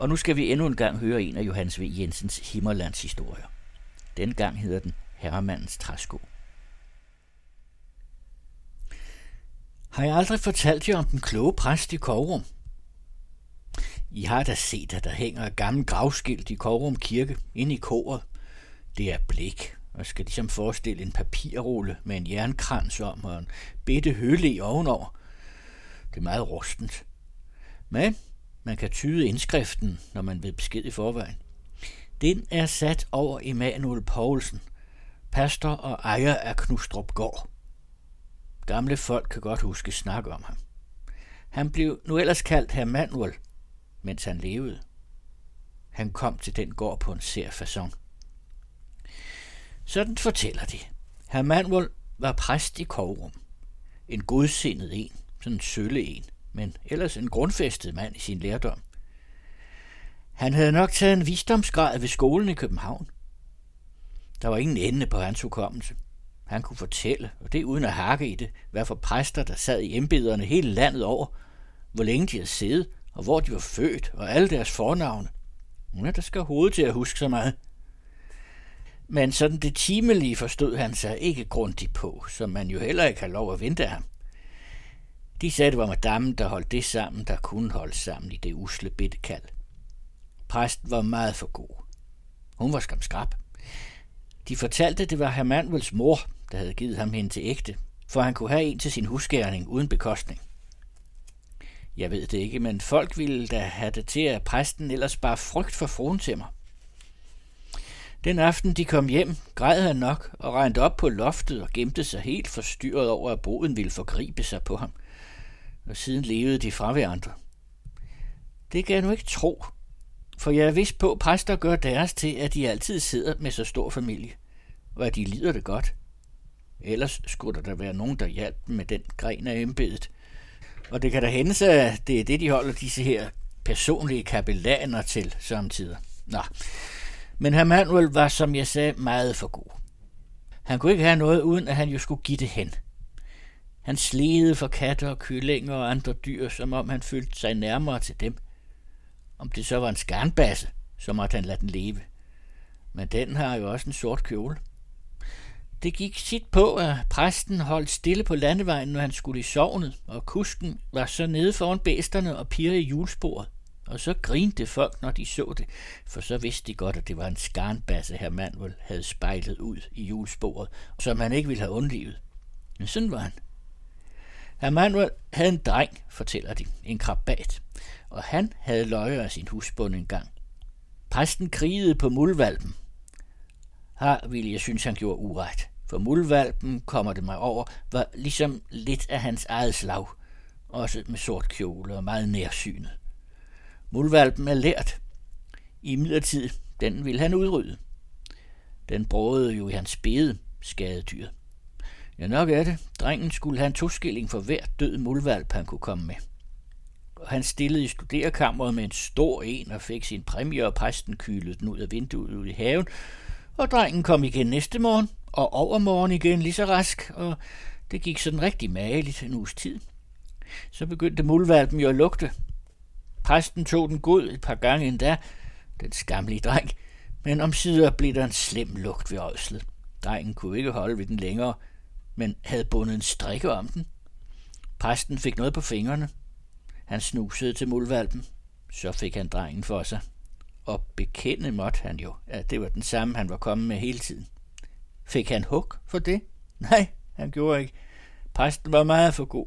Og nu skal vi endnu en gang høre en af Johannes V. Jensens Himmerlands historier. Den gang hedder den Herremandens træsko. Har jeg aldrig fortalt jer om den kloge præst i Kovrum? I har da set, at der hænger et gammelt gravskilt i Kovrum Kirke inde i koret. Det er blik, og skal ligesom forestille en papirrulle med en jernkrans om og en bitte høle ovenover. Det er meget rustent. Men man kan tyde indskriften, når man ved besked i forvejen. Den er sat over Emanuel Poulsen, pastor og ejer af Knustrup Gård. Gamle folk kan godt huske snak om ham. Han blev nu ellers kaldt herr Manuel, mens han levede. Han kom til den gård på en sær façon. Sådan fortæller de. Herr Manuel var præst i Kovrum. En godsindet en, sådan en sølle en, men ellers en grundfæstet mand i sin lærdom. Han havde nok taget en visdomsgrad ved skolen i København. Der var ingen ende på hans hukommelse. Han kunne fortælle, og det uden at hakke i det, hvad for præster, der sad i embederne hele landet over, hvor længe de havde siddet, og hvor de var født, og alle deres fornavne. Ja, der skal hovedet til at huske så meget. Men sådan det timelige forstod han sig ikke grundigt på, som man jo heller ikke har lov at vente af ham. De sagde, det var madammen, der holdt det sammen, der kunne holde sammen i det usle bittekald. Præsten var meget for god. Hun var skam skrab. De fortalte, det var herr Manuels mor, der havde givet ham hende til ægte, for han kunne have en til sin husgærning uden bekostning. Jeg ved det ikke, men folk ville da have det til, at præsten ellers bare frygt for fruen til mig. Den aften de kom hjem, græd han nok og regnede op på loftet og gemte sig helt forstyrret over, at boden ville forgribe sig på ham. Og siden levede de fra hverandre. Det kan jeg nu ikke tro, for jeg er vist på, at præster gør deres til, at de altid sidder med så stor familie, og at de lider det godt. Ellers skulle der da være nogen, der hjalp dem med den gren af embedet. Og det kan da hende sig, at det er det, de holder disse her personlige kapellaner til samtidig. Nå, men herr Manuel var, som jeg sagde, meget for god. Han kunne ikke have noget, uden at han jo skulle give det hen. Han slede for katter og kyllinger og andre dyr, som om han følte sig nærmere til dem. Om det så var en skarnbasse, så måtte han lade den leve. Men den har jo også en sort kjole. Det gik sit på, at præsten holdt stille på landevejen, når han skulle i sovnet, og kusken var så nede foran bæsterne og pirrede i julesporet. Og så grinte folk, når de så det, for så vidste de godt, at det var en skarnbasse, her Manuel havde spejlet ud i julesporet, som han ikke ville have undlivet. Men sådan var han. Herr havde en dreng, fortæller de, en krabat, og han havde løje af sin husbund en gang. Præsten krigede på mulvalpen. Her ville jeg synes, han gjorde uret, for mulvalpen, kommer det mig over, var ligesom lidt af hans eget slag, også med sort kjole og meget nærsynet. Mulvalpen er lært. I midlertid, den vil han udrydde. Den brødede jo i hans bede, skadedyret. Ja, nok er det. Drengen skulle have en toskilling for hver død muldvalp, han kunne komme med. Og han stillede i studerekammeret med en stor en og fik sin præmie, og præsten kylede den ud af vinduet ud i haven. Og drengen kom igen næste morgen, og overmorgen igen lige så rask, og det gik sådan rigtig mageligt en uges tid. Så begyndte muldvalpen jo at lugte, Præsten tog den god et par gange endda, den skamlige dreng, men omsider blev der en slem lugt ved ådslet. Drengen kunne ikke holde ved den længere, men havde bundet en strikke om den. Præsten fik noget på fingrene. Han snusede til muldvalpen. Så fik han drengen for sig. Og bekende måtte han jo, at det var den samme, han var kommet med hele tiden. Fik han hug for det? Nej, han gjorde ikke. Præsten var meget for god.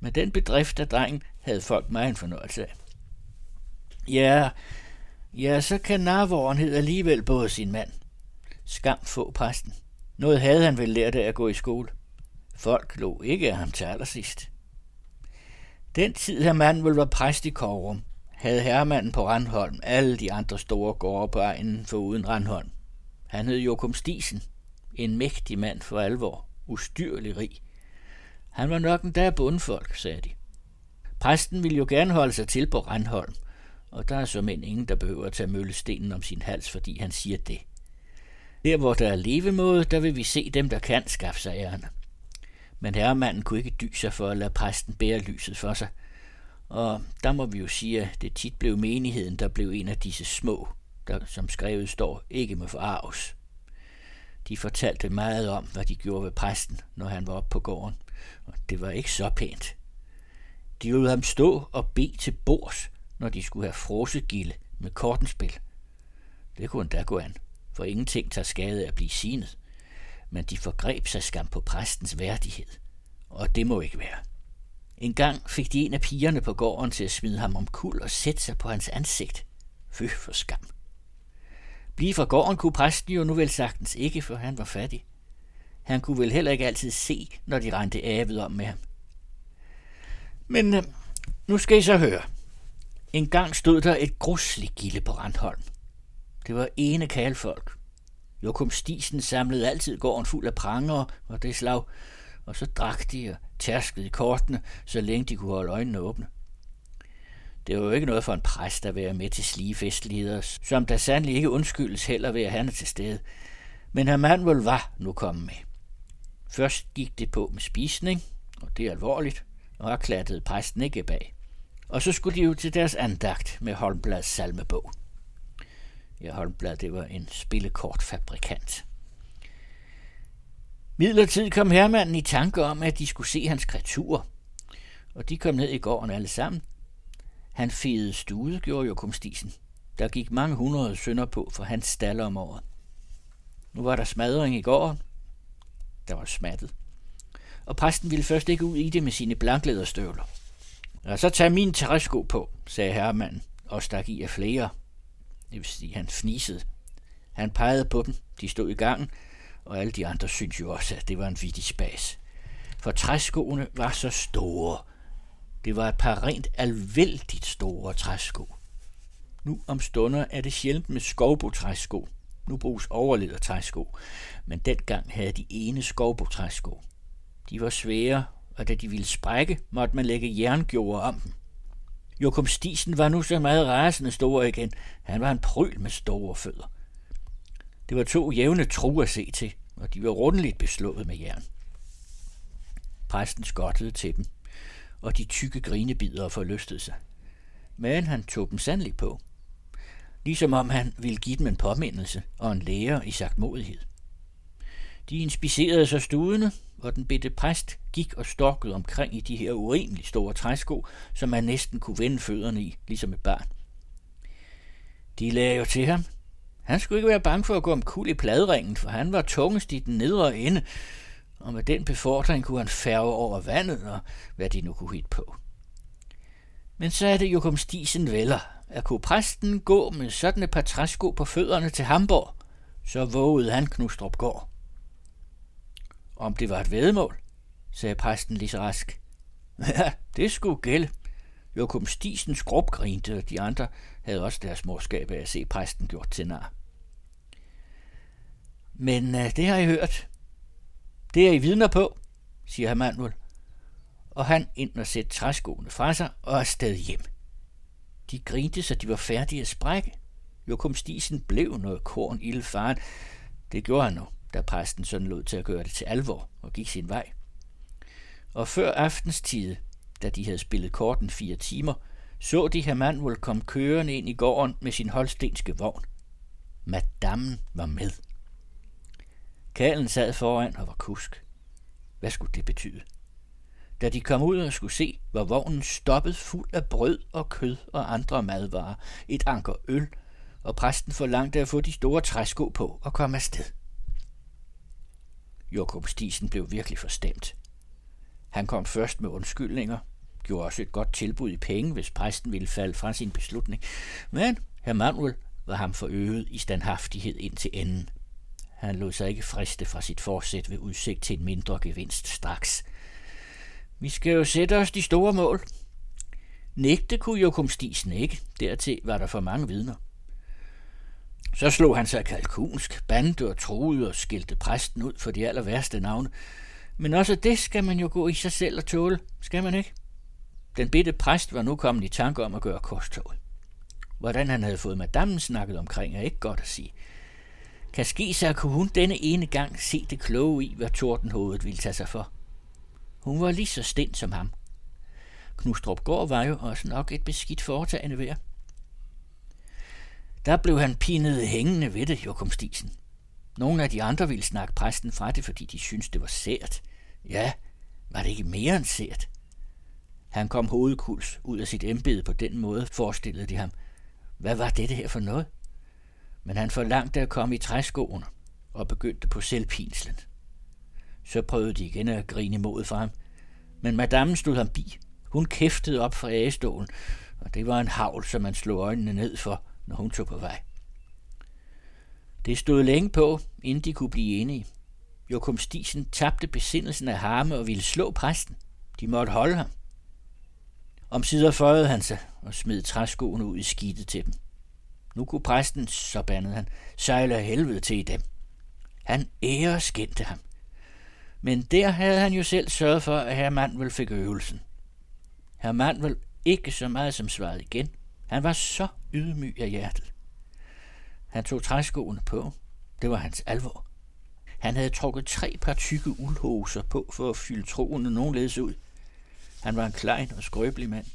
Men den bedrift af drengen havde folk meget en fornøjelse af. Ja, ja, så kan narvåren hed alligevel både sin mand. Skam få præsten. Noget havde han vel lært af at gå i skole. Folk lå ikke af ham til allersidst. Den tid her mand ville var præst i Korum, havde herremanden på Randholm alle de andre store gårde på egnen for uden Randholm. Han hed Jokum Stisen, en mægtig mand for alvor, ustyrlig rig. Han var nok en der bundfolk, sagde de. Præsten ville jo gerne holde sig til på Randholm – og der er så end ingen, der behøver at tage møllestenen om sin hals, fordi han siger det. Der, hvor der er levemåde, der vil vi se dem, der kan skaffe sig æren. Men herremanden kunne ikke dy sig for at lade præsten bære lyset for sig, Og der må vi jo sige, at det tit blev menigheden, der blev en af disse små, der som skrevet står, ikke må forarves. De fortalte meget om, hvad de gjorde ved præsten, når han var oppe på gården, og det var ikke så pænt. De lod ham stå og bede til bords, når de skulle have frosegilde med kortenspil. Det kunne da gå an, for ingenting tager skade af at blive sinet. Men de forgreb sig skam på præstens værdighed, og det må ikke være. En gang fik de en af pigerne på gården til at smide ham om kul og sætte sig på hans ansigt. Fy for skam. Blive fra gården kunne præsten jo nu vel sagtens ikke, for han var fattig. Han kunne vel heller ikke altid se, når de rendte avet om med ham. Men øh, nu skal I så høre. En gang stod der et grusligt gilde på Randholm. Det var ene kalfolk. Jokum Stisen samlede altid gården fuld af pranger og det slag, og så drak de og tærskede i kortene, så længe de kunne holde øjnene åbne. Det var jo ikke noget for en præst at være med til slige festligheder, som der sandelig ikke undskyldes heller ved at han er til stede. Men herr Manuel var nu kommet med. Først gik det på med spisning, og det er alvorligt, og har klattede præsten ikke bag. Og så skulle de jo til deres andagt med Holmblads salmebog. Ja, Holmblad, det var en spillekortfabrikant. Midlertid kom hermanden i tanke om, at de skulle se hans kreaturer. og de kom ned i gården alle sammen. Han fede stude, gjorde jo kumstisen. Der gik mange hundrede sønder på for hans stalle om året. Nu var der smadring i gården. Der var smattet. Og præsten ville først ikke ud i det med sine blanklæderstøvler. Og så tag min træsko på, sagde herremanden, og stak i af flere. Det vil sige, han fnisede. Han pegede på dem. De stod i gangen, og alle de andre syntes jo også, at det var en vittig spas. For træskoene var så store. Det var et par rent alvældigt store træsko. Nu om stunder er det sjældent med skovbotræsko. Nu bruges overledertræsko, men dengang havde de ene skovbotræsko. De var svære, og da de ville sprække, måtte man lægge jerngjorde om dem. Jokum Stisen var nu så meget rasende stor igen. Han var en pryl med store fødder. Det var to jævne tro at se til, og de var rundeligt beslået med jern. Præsten skottede til dem, og de tykke grinebidere forlystede sig. Men han tog dem sandelig på. Ligesom om han ville give dem en påmindelse og en lærer i sagt modighed. De inspicerede sig studene, og den bitte præst gik og stokkede omkring i de her urimelig store træsko, som man næsten kunne vende fødderne i, ligesom et barn. De lagde jo til ham. Han skulle ikke være bange for at gå om kul i pladringen, for han var tungest i den nedre ende, og med den befordring kunne han færge over vandet, og hvad de nu kunne hit på. Men så er det jo kom Stisen veller, at kunne præsten gå med sådan et par træsko på fødderne til Hamburg, så vågede han Knustrup gård. Om det var et vedmål, sagde præsten lige så rask. Ja, det skulle gælde. Jokum Stisen skrubgrinte, og de andre havde også deres morskab af at se præsten gjort til nar. Men uh, det har I hørt. Det er I vidner på, siger herr Manuel. Og han ind og sætte træskoene fra sig og afsted hjem. De grinte, så de var færdige at sprække. Jokum Stisen blev noget korn ildfaren. Det gjorde han nu da præsten sådan lod til at gøre det til alvor og gik sin vej. Og før aftenstid, da de havde spillet korten fire timer, så de herr Manuel komme kørende ind i gården med sin holstenske vogn. Madammen var med. Kalen sad foran og var kusk. Hvad skulle det betyde? Da de kom ud og skulle se, var vognen stoppet fuld af brød og kød og andre madvarer, et anker øl, og præsten forlangte at få de store træsko på og komme afsted. Jakob Stisen blev virkelig forstemt. Han kom først med undskyldninger, gjorde også et godt tilbud i penge, hvis præsten ville falde fra sin beslutning, men herr Manuel var ham forøget i standhaftighed ind til enden. Han lod sig ikke friste fra sit forsæt ved udsigt til en mindre gevinst straks. Vi skal jo sætte os de store mål. Nægte kunne jo Stisen ikke, dertil var der for mange vidner. Så slog han sig kalkunsk, bande og troede og skilte præsten ud for de aller værste navne. Men også det skal man jo gå i sig selv og tåle, skal man ikke? Den bitte præst var nu kommet i tanke om at gøre korstoget. Hvordan han havde fået madammen snakket omkring, er ikke godt at sige. Kan ske sig, kunne hun denne ene gang se det kloge i, hvad tordenhovedet ville tage sig for. Hun var lige så stint som ham. Knustrup Gård var jo også nok et beskidt foretagende værd. Der blev han pinet hængende ved det, Jokum Stisen. Nogle af de andre ville snakke præsten fra det, fordi de syntes, det var sært. Ja, var det ikke mere end sært? Han kom hovedkuls ud af sit embede på den måde, forestillede de ham. Hvad var det her for noget? Men han forlangte at komme i træskoene og begyndte på selvpinslen. Så prøvede de igen at grine imod for ham, men madammen stod ham bi. Hun kæftede op fra ægestolen, og det var en havl, som man slog øjnene ned for, når hun tog på vej. Det stod længe på, inden de kunne blive enige. Jokum Stisen tabte besindelsen af harme og ville slå præsten. De måtte holde ham. Om sider føjede han sig og smed træskoene ud i skidtet til dem. Nu kunne præsten, så bandede han, sejle helvede til i dem. Han skændte ham. Men der havde han jo selv sørget for, at herr Mandvel fik øvelsen. Herr Mandvel ikke så meget som svarede igen. Han var så ydmyg af hjertet. Han tog træskoene på. Det var hans alvor. Han havde trukket tre par tykke uldhoser på for at fylde troende nogenledes ud. Han var en klein og skrøbelig mand.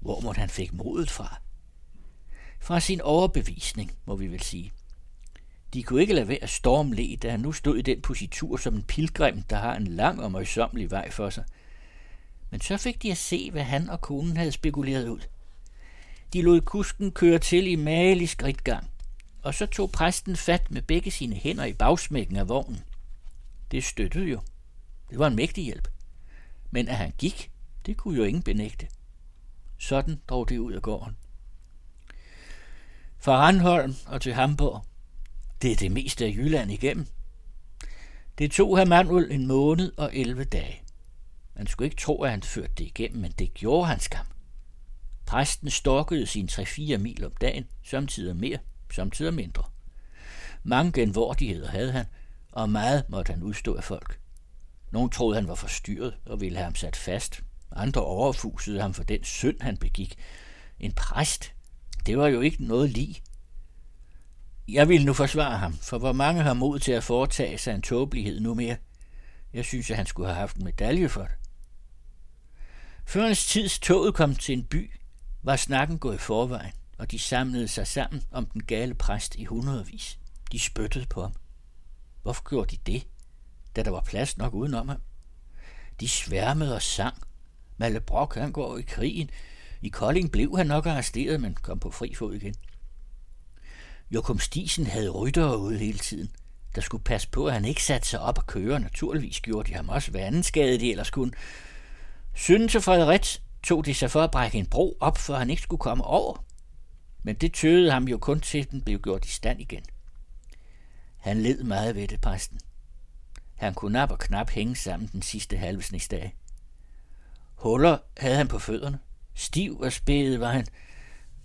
Hvor måtte han fik modet fra? Fra sin overbevisning, må vi vel sige. De kunne ikke lade være at stormle, da han nu stod i den positur som en pilgrim, der har en lang og møjsommelig vej for sig. Men så fik de at se, hvad han og konen havde spekuleret ud. De lod kusken køre til i malig skridtgang, og så tog præsten fat med begge sine hænder i bagsmækken af vognen. Det støttede jo. Det var en mægtig hjælp. Men at han gik, det kunne jo ingen benægte. Sådan drog det ud af gården. Fra Randholm og til Hamburg. Det er det meste af Jylland igennem. Det tog herr Manuel en måned og 11 dage. Man skulle ikke tro, at han førte det igennem, men det gjorde han skam. Præsten stokkede sine 3-4 mil om dagen, samtidig mere, samtidig mindre. Mange genvordigheder havde han, og meget måtte han udstå af folk. Nogle troede, han var forstyrret og ville have ham sat fast. Andre overfusede ham for den synd, han begik. En præst, det var jo ikke noget lige. Jeg ville nu forsvare ham, for hvor mange har mod til at foretage sig en tåbelighed nu mere. Jeg synes, at han skulle have haft en medalje for det. Før hans tids toget kom til en by, var snakken gået i forvejen, og de samlede sig sammen om den gale præst i hundredvis. De spyttede på ham. Hvorfor gjorde de det, da der var plads nok udenom ham? De sværmede og sang. Malle Brock, han går i krigen. I Kolding blev han nok arresteret, men kom på fri fod igen. Jokum Stisen havde ryttere ude hele tiden, der skulle passe på, at han ikke satte sig op og køre. Naturligvis gjorde de ham også vandskade, de ellers kunne. Synden til Frederik tog de sig for at brække en bro op, for han ikke skulle komme over. Men det tøvede ham jo kun til, at den blev gjort i stand igen. Han led meget ved det, præsten. Han kunne nap og knap hænge sammen den sidste halve halvsningsdag. Huller havde han på fødderne. Stiv og spædet var han.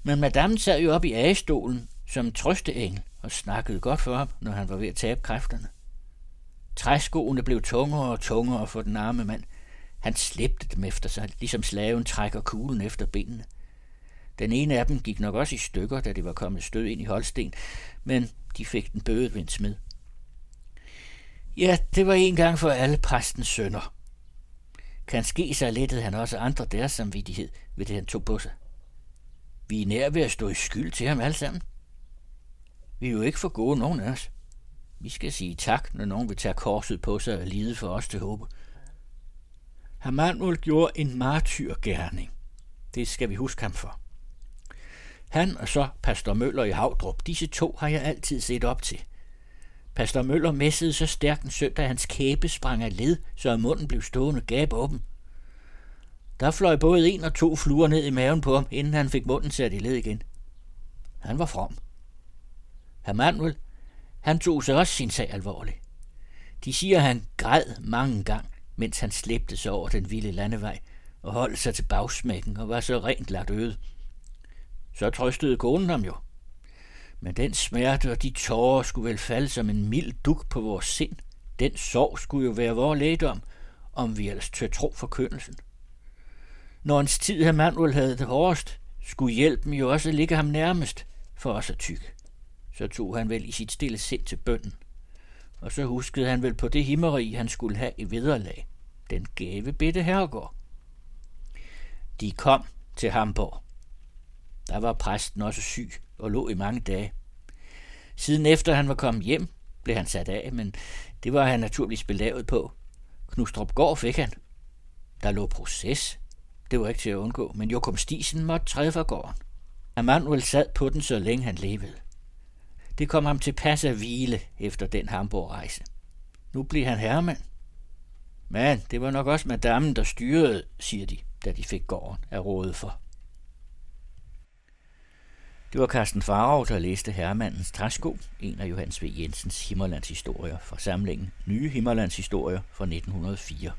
Men madame sad jo op i agestolen som en trøsteengel og snakkede godt for ham, når han var ved at tabe kræfterne. Træskoene blev tungere og tungere for den arme mand. Han slæbte dem efter sig, ligesom slaven trækker kuglen efter benene. Den ene af dem gik nok også i stykker, da det var kommet stød ind i Holsten, men de fik den bødet ved en smed. Ja, det var en gang for alle præstens sønner. Kan ske sig lettede han også andre deres samvittighed ved det, han tog på sig. Vi er nær ved at stå i skyld til ham alle sammen. Vi er jo ikke for gode, nogen af os. Vi skal sige tak, når nogen vil tage korset på sig og lide for os til håbe. Herr Manuel gjorde en martyrgerning. Det skal vi huske ham for. Han og så Pastor Møller i Havdrup, disse to har jeg altid set op til. Pastor Møller messede så stærkt en søndag, at hans kæbe sprang af led, så munden blev stående gab åben. Der fløj både en og to fluer ned i maven på ham, inden han fik munden sat i led igen. Han var from. Herr Manuel, han tog sig også sin sag alvorligt. De siger, at han græd mange gang, mens han slæbte sig over den vilde landevej og holdt sig til bagsmækken og var så rent lagt øde. Så trøstede konen ham jo. Men den smerte og de tårer skulle vel falde som en mild duk på vores sind. Den sorg skulle jo være vores lægedom, om vi ellers tør tro forkyndelsen. Når hans tid her Manuel havde det hårdest, skulle hjælpen jo også ligge ham nærmest for os at tykke. Så tog han vel i sit stille sind til bønden. Og så huskede han vel på det himmeri, han skulle have i vederlag. Den gave bitte herregård. De kom til Hamburg. Der var præsten også syg og lå i mange dage. Siden efter han var kommet hjem, blev han sat af, men det var han naturligvis belavet på. Knustrup gård fik han. Der lå proces. Det var ikke til at undgå, men Jokum Stisen måtte træde fra gården. Emanuel sad på den, så længe han levede. Det kom ham til pas at hvile efter den Hamburg-rejse. Nu blev han herremand. Men det var nok også madammen, der styrede, siger de, da de fik gården af rådet for. Det var Carsten Farov, der læste Herremandens træsko, en af Johannes V. Jensens Himmerlands historier fra samlingen Nye Himmerlands historier fra 1904.